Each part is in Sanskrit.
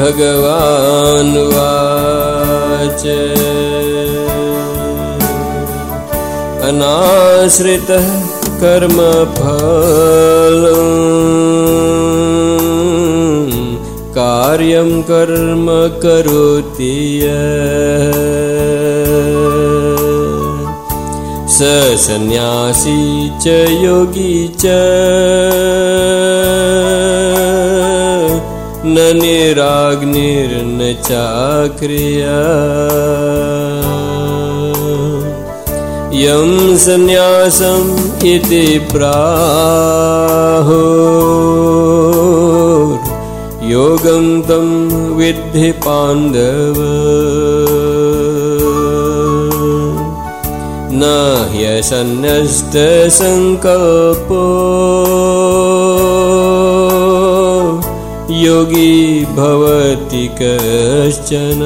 श्रीभगवानुवाच अनाश्रितः कर्मफल कार्यं कर्म करोति स सन्न्यासी च योगी च। न निराग्निर्न चाक्रिया। यं सन्न्यासम् इति प्राहो। योगं तं विद्धि पाण्डव। न ह्यसन्न्यस्तसङ्कल्पो योगी भवति कश्चन।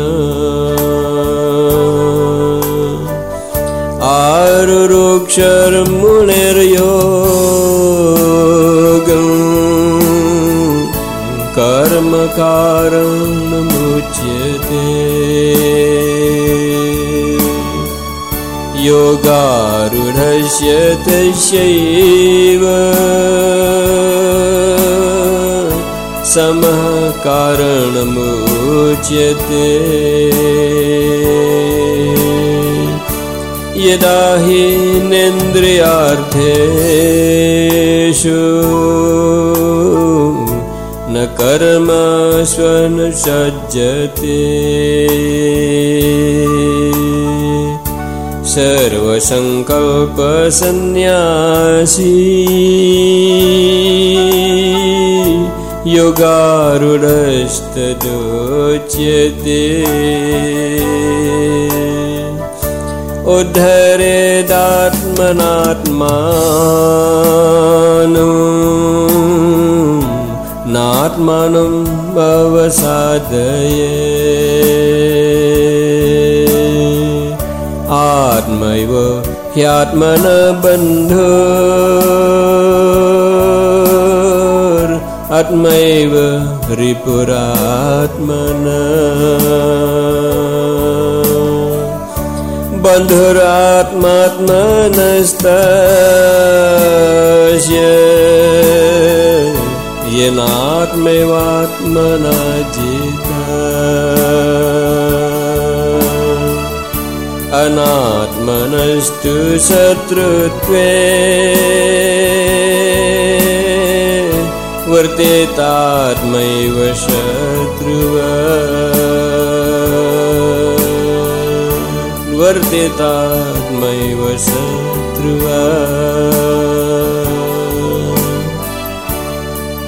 आरुरोक्षर्मुनिर्योगम् कर्मकारणमुच्यते योगारूढस्य तस्यैव समः कारणमुच्यते यदा हि नेन्द्रियार्थेषु न कर्म स्वन् सज्जते। सर्वसङ्कल्पसन्न्यासी योगारुढस्तदोच्यते उद्धरेदात्मनात्मानो नात्मानं भवसाधये। आत्मैव ह्यात्मनबन्धो आत्मैव रिपुरात्मन बन्धुरात्मात्मनस्तस्य। येनात्मैवात्मना जिता अनात्मनस्तु शत्रुत्वे वर्तेतात्मैव शत्रुव। वर्तेतात्मैव शत्रुव।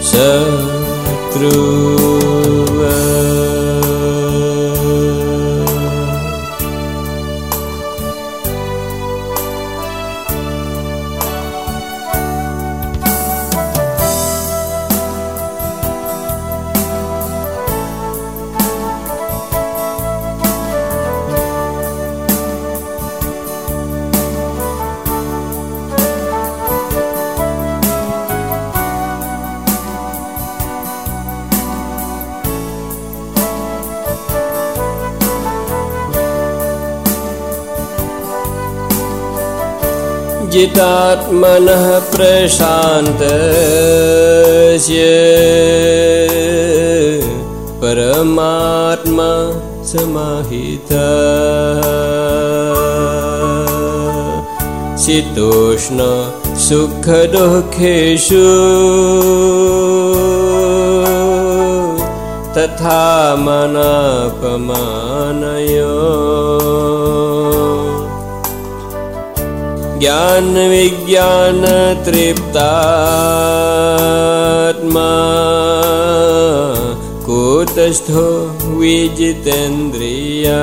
शत्रुव जितात्मनः प्रशान्तस्य परमात्मा समाहिता। शीतोष्ण सुखदुःखेषु तथा मनापमानयो ज्ञानविज्ञानतृप्ता आत्मा कूतस्थो विजितेन्द्रिया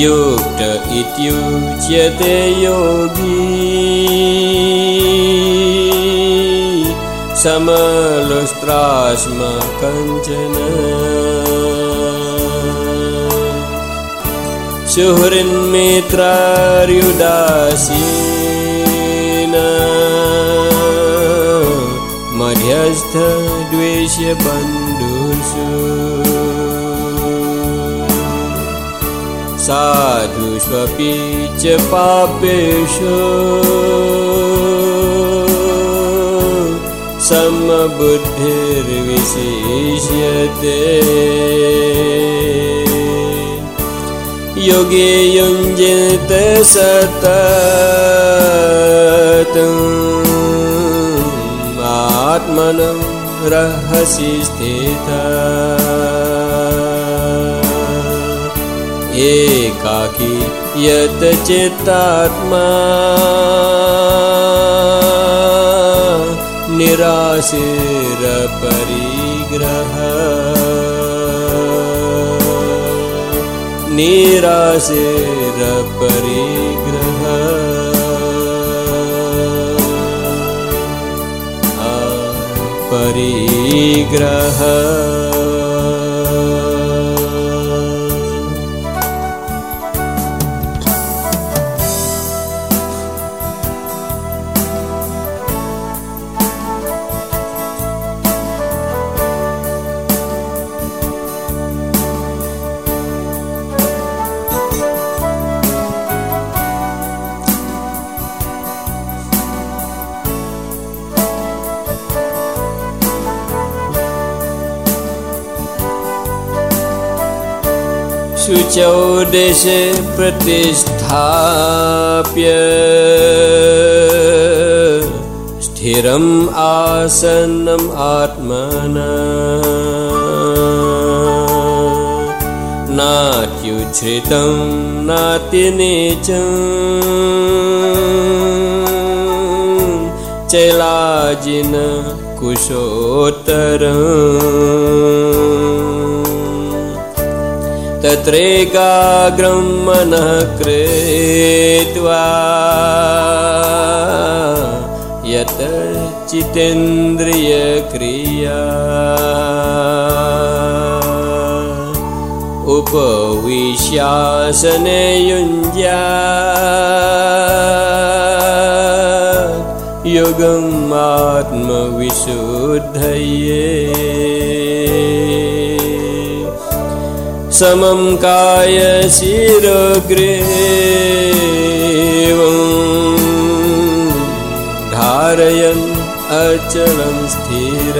युक्त इत्युच्यते योगी। समलुस्त्रास्म कञ्चन सुहृन्मित्रार्युदासीन मध्यस्थद्वेष्य बन्धुषु साधुष्वपि च पापेषु। समबुद्धिर्विशिष्यते योगे युञ्जित सततम् आत्मनं रहसि स्थिता। एकाकी यत् चित्तात्मा। निराशिरपरिग्रह निराशिरपरिग्रह परिग्रह शुचौदेशे प्रतिष्ठाप्य। स्थिरम् आसन्नम् आत्मना। नात्युच्छ्रितं नातिनीच चैलाजिन कुशोत्तरम् तत्रैकाग्रं मनः कृत्वा यत् चितेन्द्रियक्रिया उपविश्यासने युञ्ज्या युगम् आत्मविशुद्धये समं कायशिरग्रेव धारयन् अचलं स्थिर।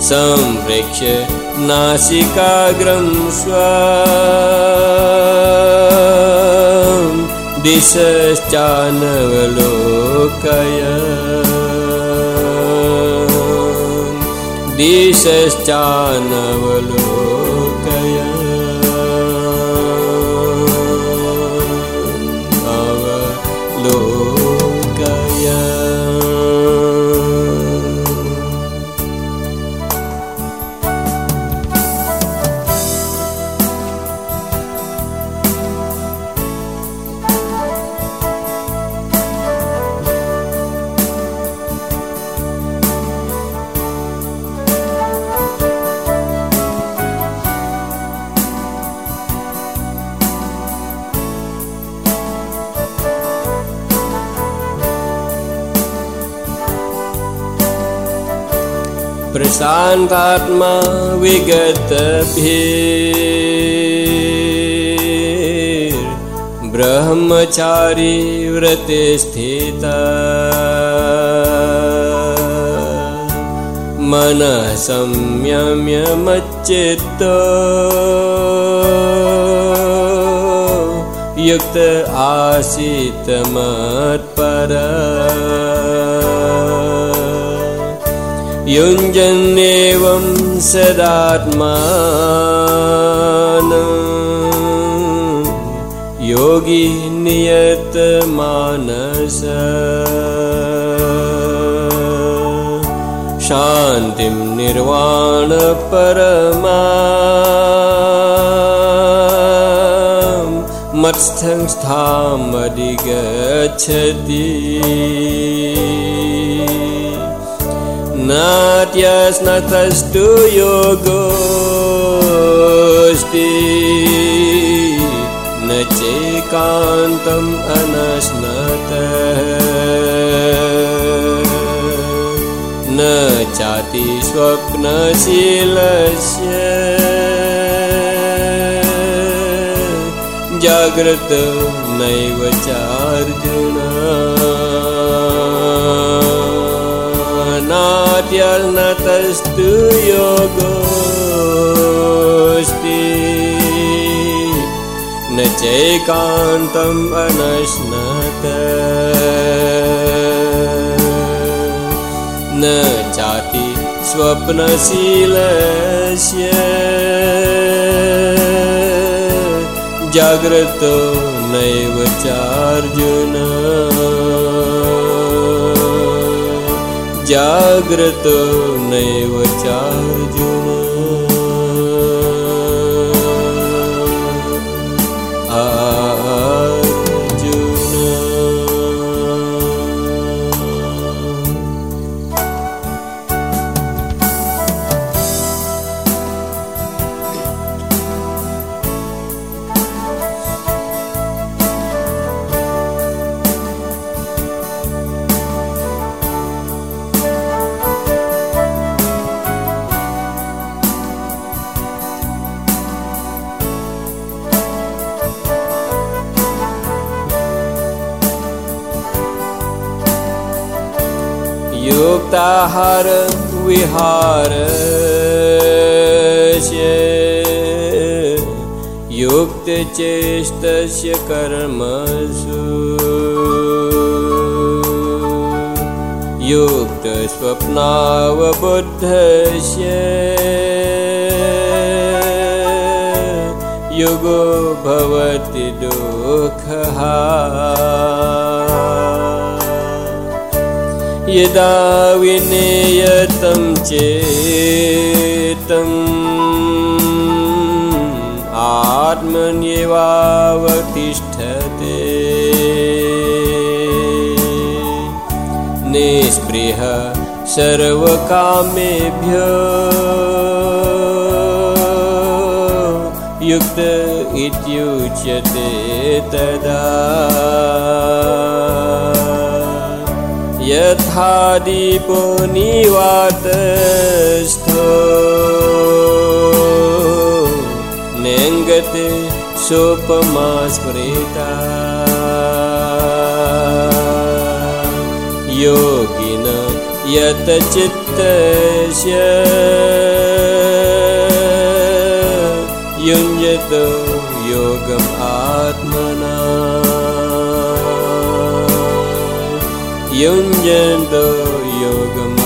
सम्प्रेक्ष्य नासिकाग्रं स्व। दिशश्चानवलोकय दिशश्चानवलोकय प्रशान्तात्मा विगतभिर्ब्रह्मचारी व्रते स्थिता। मनः संयम्यमच्चित्त। युक्त आसीत् मत्पर युञ्जन्येवं सदात्मान। योगी नियतमानस। शान्तिं निर्वाणपरमा मत्स्थंस्थामधिगच्छति नाट्यस्नतस्तु योगोऽस्ति। न चैकान्तम् अनश्नत न चाति स्वप्नशीलस्य। जाग्रत नैव चार्जुन नाट्यनतस्तु योगोऽस्ति न चैकान्तम् अनश्नत। न चाति स्वप्नशीलस्य। जाग्रतो नैव चार्जुन जाग्रतो नैव चार्जुन यदा विनेयतं चेतम् आत्मन्येवावतिष्ठते। निःस्पृह सर्वकामेभ्य। युक्त इत्युच्यते तदा यथा दीपो निवातस्थो नेङ्गते सोपमा स्मृता। योगिन यत चित्तस्य युञ्जतो योगम् आत्मना युञ्जन्तो योगमात्मना।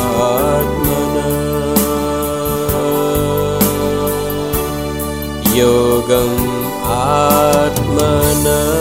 योगम् आत्मना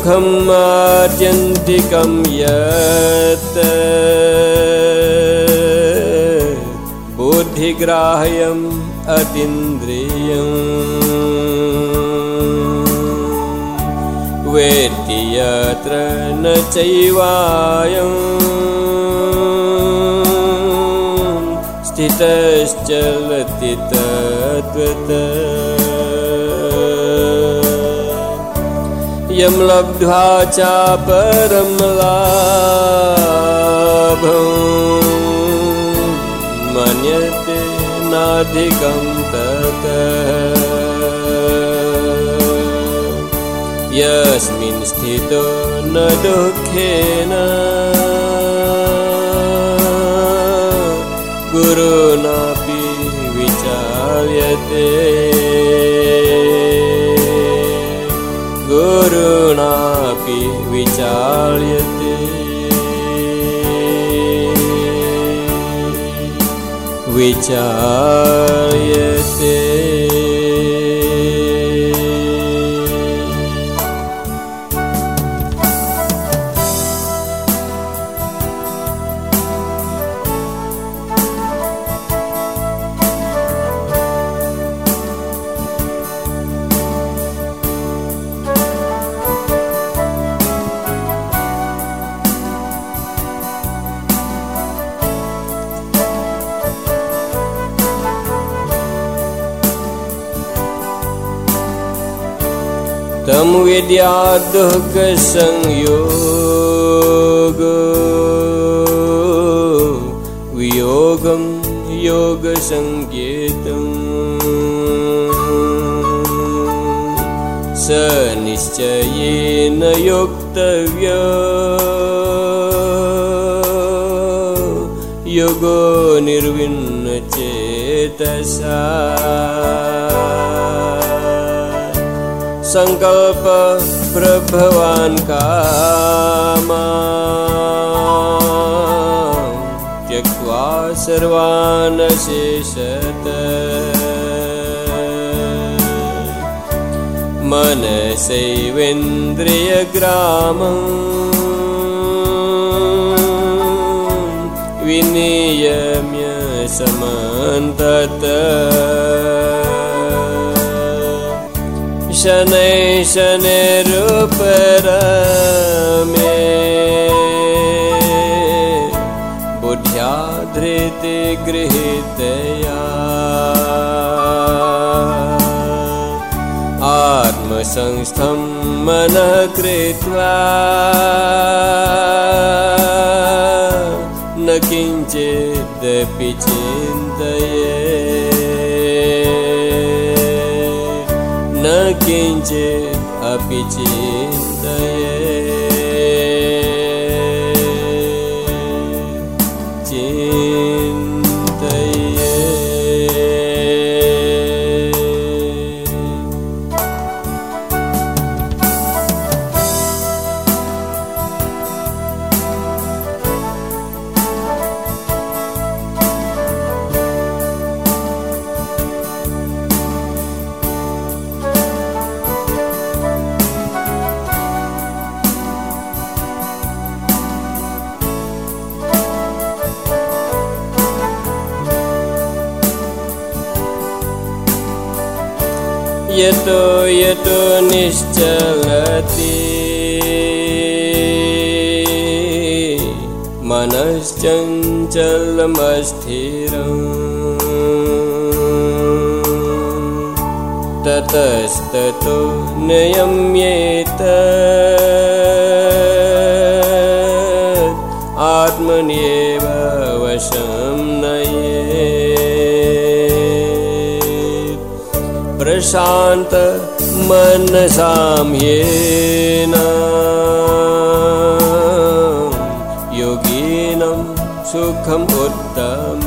सुखम् आत्यन्तिकं यत् बुद्धिग्राह्यम् अतीन्द्रियम् वेत्ति यत्र न चैवायम् स्थितश्चलति तद्वत् यं लब्ध्वा चापरं लाभम् मन्यते नाधिकं ततः। यस्मिन् स्थितो न दुःखेन। गुरुनापि गुरुणापि विचार्यते विचार्यते तं विद्यादुःखसंयोग वियोगं योगसङ्केतम् स निश्चयेन योक्तव्य योगो निर्विन्नचेतसा सङ्कल्प प्रभवान् कामा त्यक्त्वा सर्वान् शेषत मनसैवेन्द्रियग्रामम् विनियम्य समन्तत शनै शनैरुपर मे बुद्ध्या धृति गृहीतया। आत्मसंस्थं मनः कृत्वा न किञ्चिदपि चिन्तये je apici मनश्चञ्चलमस्थिरम् ततस्ततो नयम्येत। आत्मन्येव वशं नये प्रशान्त मनसाम्येन। योगिनं सुखम् उत्तम।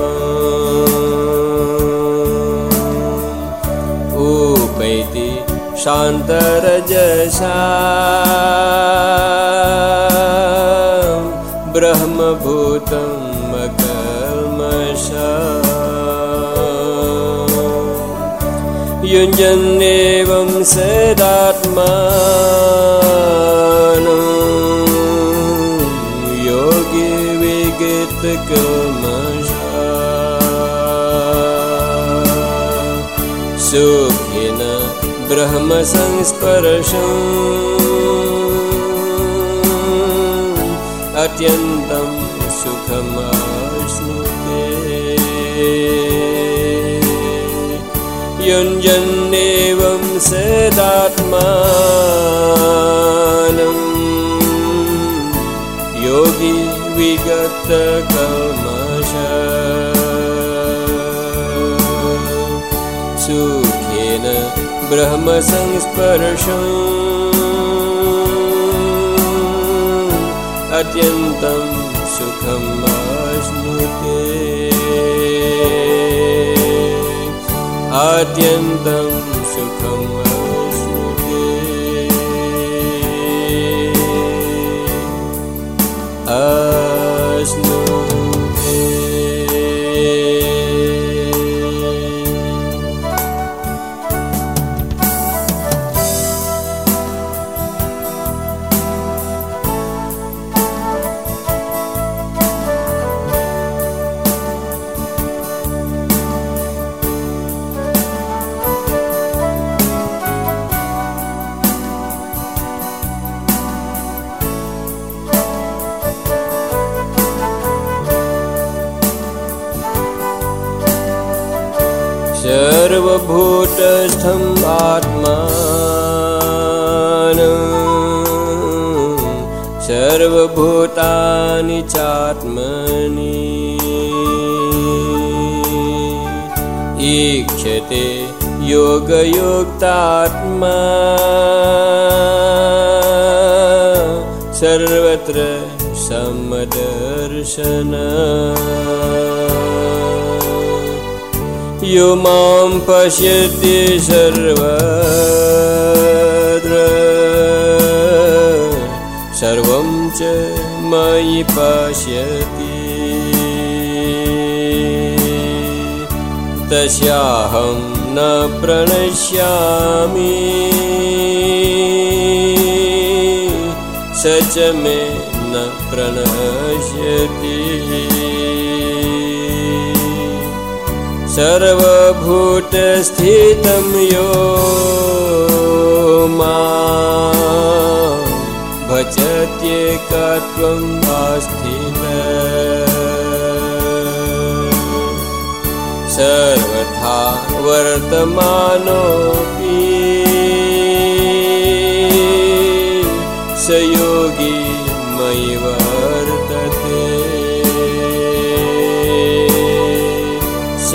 उपैति शान्तरजसा। ब्रह्मभूतं मकल्मषा युञ्जन्नेवं सदात्मा सुखेन ब्रह्मसंस्पर्शम् अत्यन्तं सुखमाश्नुते। युञ्जन्नेवं सदात्मानम् विगतकल्मष सुखेन ब्रह्मसंस्पर्शम् अत्यन्तं सुखम् अश्नुते अत्यन्तं सुखम् योगयुक्तात्मा सर्वत्र समदर्शन। यो मां पश्यति सर्वत्र। सर्वं च मयि पश्यति। तस्याहं न प्रणश्यामि। स च मे न प्रणश्यति। सर्वभूतस्थितं यो मा भजत्येकत्वम् आस्थित सर्वथा वर्तमानोऽपि स योगी मयि वर्तते। स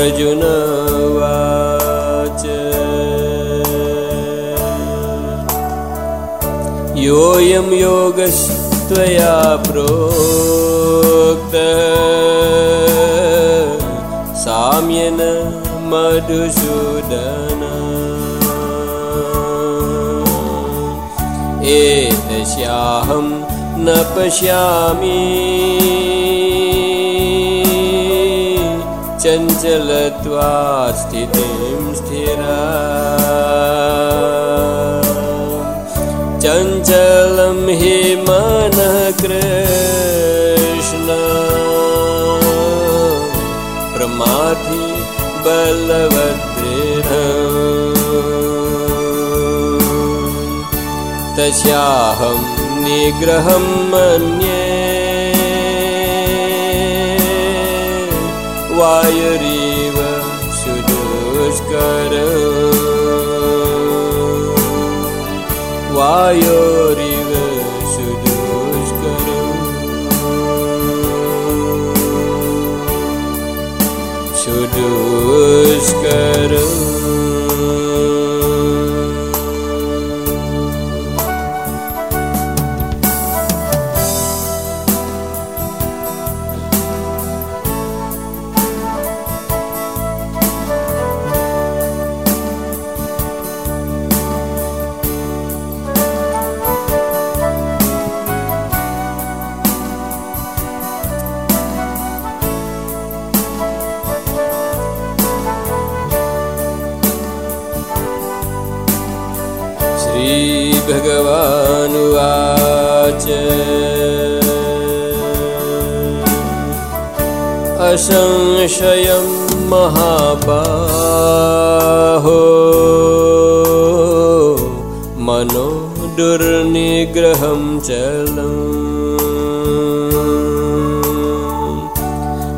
अर्जुनवाच योऽयं योगस्त्वया प्रोक्त। साम्येन मधुसूदन। एतस्याहं न पश्यामि चञ्चलत्वा स्थितिं स्थिरा। चञ्चलं हि मनः कृष्ण। प्रमाथि बलवद्दृढ। तस्याहं निग्रहं मन्ये वायुरिव सुदुष्कर वायोरिव सुदुष्कर सुदुष्कर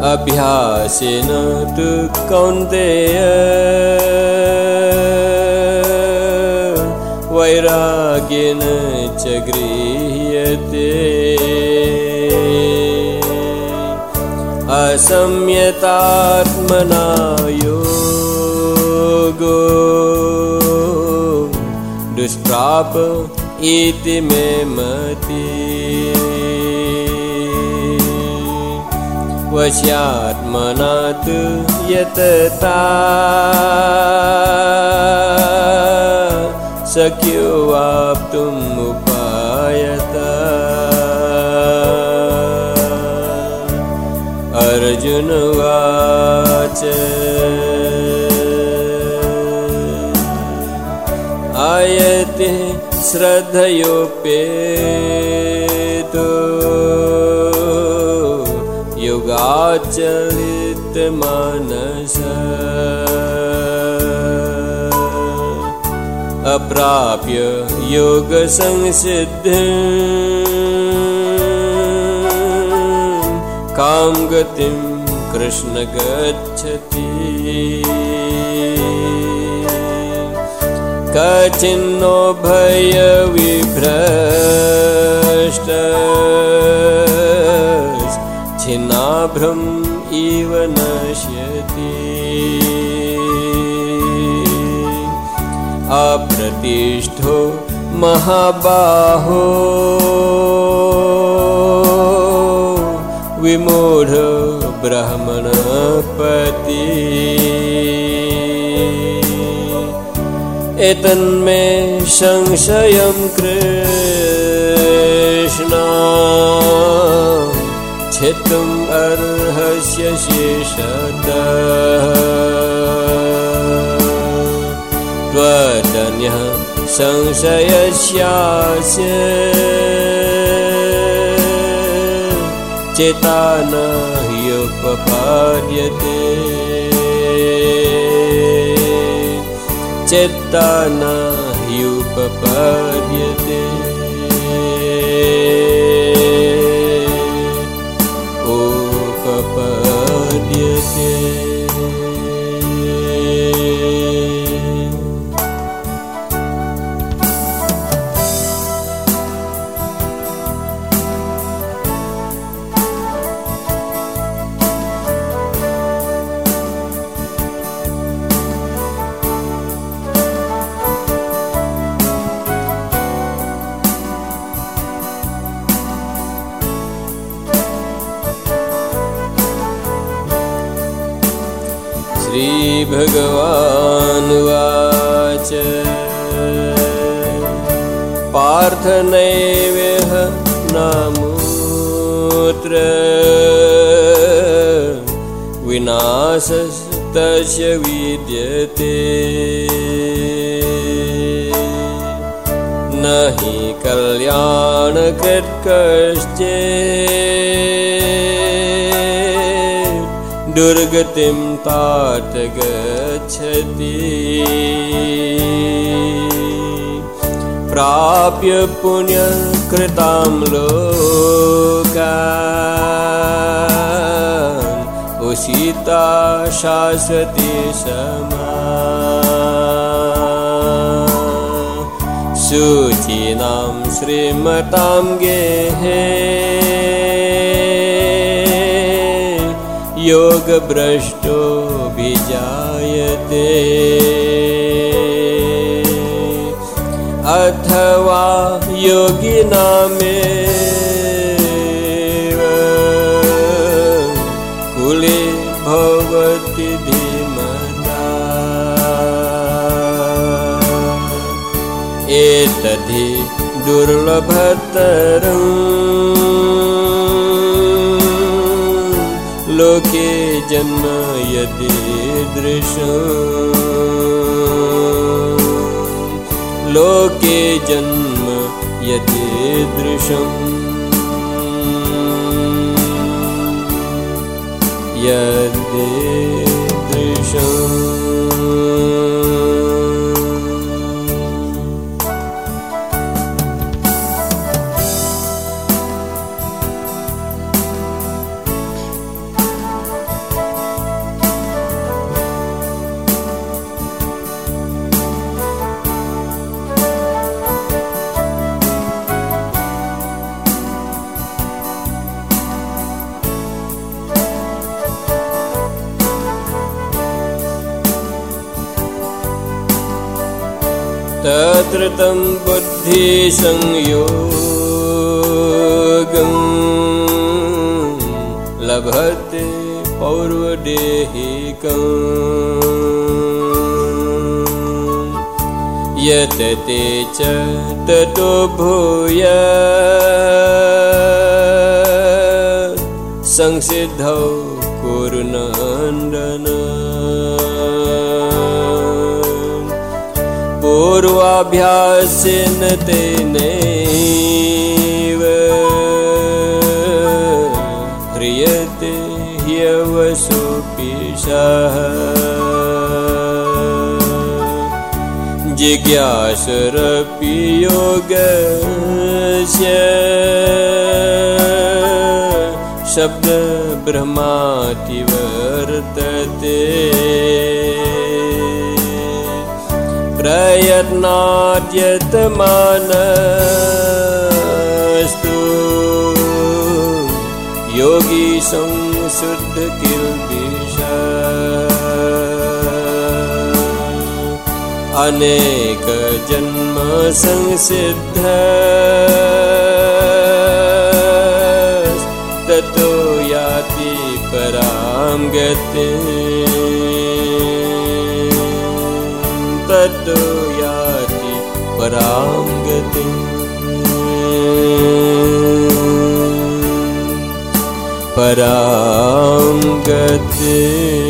अभ्यासेन तु कौन्तेय। वैराग्येन च गृह्यते। असंयतात्मना योगो दुष्प्राप इति मे मति वश्यात्मना तु यतता। शक्यो वाप्तुम् उपायत। अर्जुनवाच आयते श्रद्धयोपेतो युगाचलितमानस अप्राप्य योगसंसिद्ध कां गतिं कृष्ण गच्छति। कचिन्नो भयविभ्रष्ट नश्यति। अप्रतिष्ठो महाबाहो। विमूढ ब्रह्मणपति। एतन्मे संशयं कृष्ण छेतुम् अर्हस्य त्वदन्यः संशयस्यास्य चेता न ह्युपपाद्यते चेत्ता न ह्युपपाद्यते Yeah. श्रीभगवानुवाच पार्थनैवेह नामूत्र। विनाशस्तस्य विद्यते। न हि कल्याणकृत्कश्चेत् दुर्गतिं तात गच्छति। प्राप्य पुण्यकृतां लोका तोषिता शाश्वती समा। शुचीनां श्रीमतां गेहे योगभ्रष्टो विजायते। अथवा योगिनामे कुले भवति धीमता। एतद्धि दुर्लभतरम् जन्म यदीदृश लोके जन्म यदीदृशम् यदीदृशम् तत्र तं बुद्धिसंयोगं लभते पौर्वदेहिकम्। यत् ते च ततो भूय। संसिद्धौ कुरुनन्दन पूर्वाभ्यासेन तेनैव ह्रियते ह्यवसुपिशः जिज्ञासुरपि योगस्य शब्दब्रह्मातिवर्तते प्रयत्नाद्यतमानस्तु योगी संशुद्ध किल्बिष अनेकजन्मसंसिद्ध ततो याति परां गते ततो याति परां गति परां गति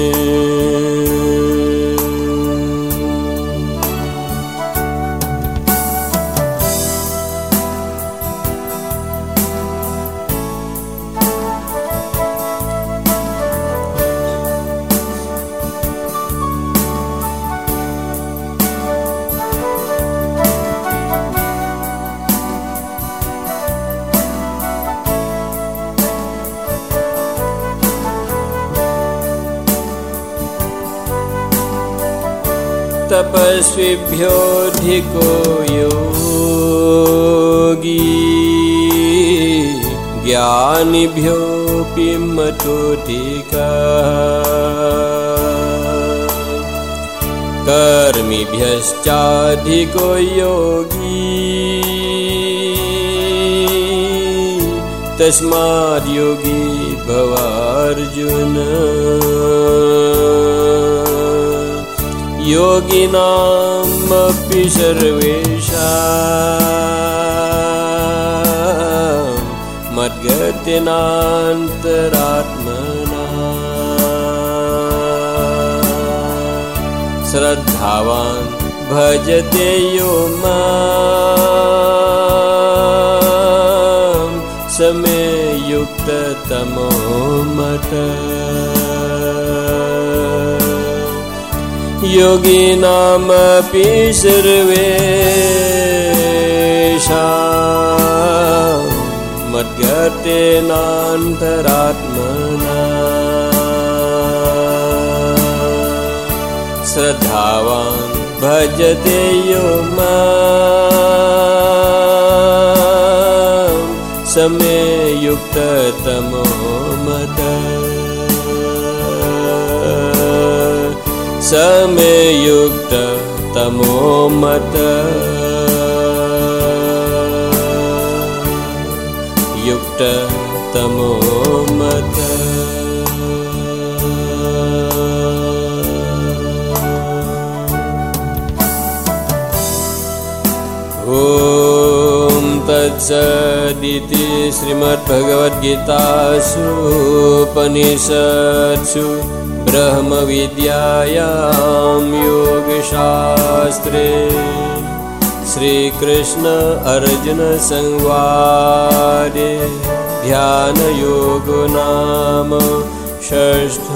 तपस्विभ्योऽधिको योगी। ज्ञानिभ्योऽपि मतोऽधिका कर्मिभ्यश्चाधिको योगी। तस्माद्योगी भवार्जुन योगिनामपि सर्वेषा मद्गतिनान्तरात्मना। श्रद्धावान् भजते यो मा समे युक्ततमो मत योगिनामपि सर्वेषा मद्गतेनान्तरात्मना श्रद्धावान् भजते यो मा समे युक्ततमो मद। समे युक्ततमो मत युक्ततमो मत ॐ तत्सदिति श्रीमद्भगवद्गीतासूपनिषत्सु ब्रह्मविद्यायां योगशास्त्रे श्रीकृष्ण अर्जुनसंवादे ध्यानयोग नाम षष्ठोऽध्याय।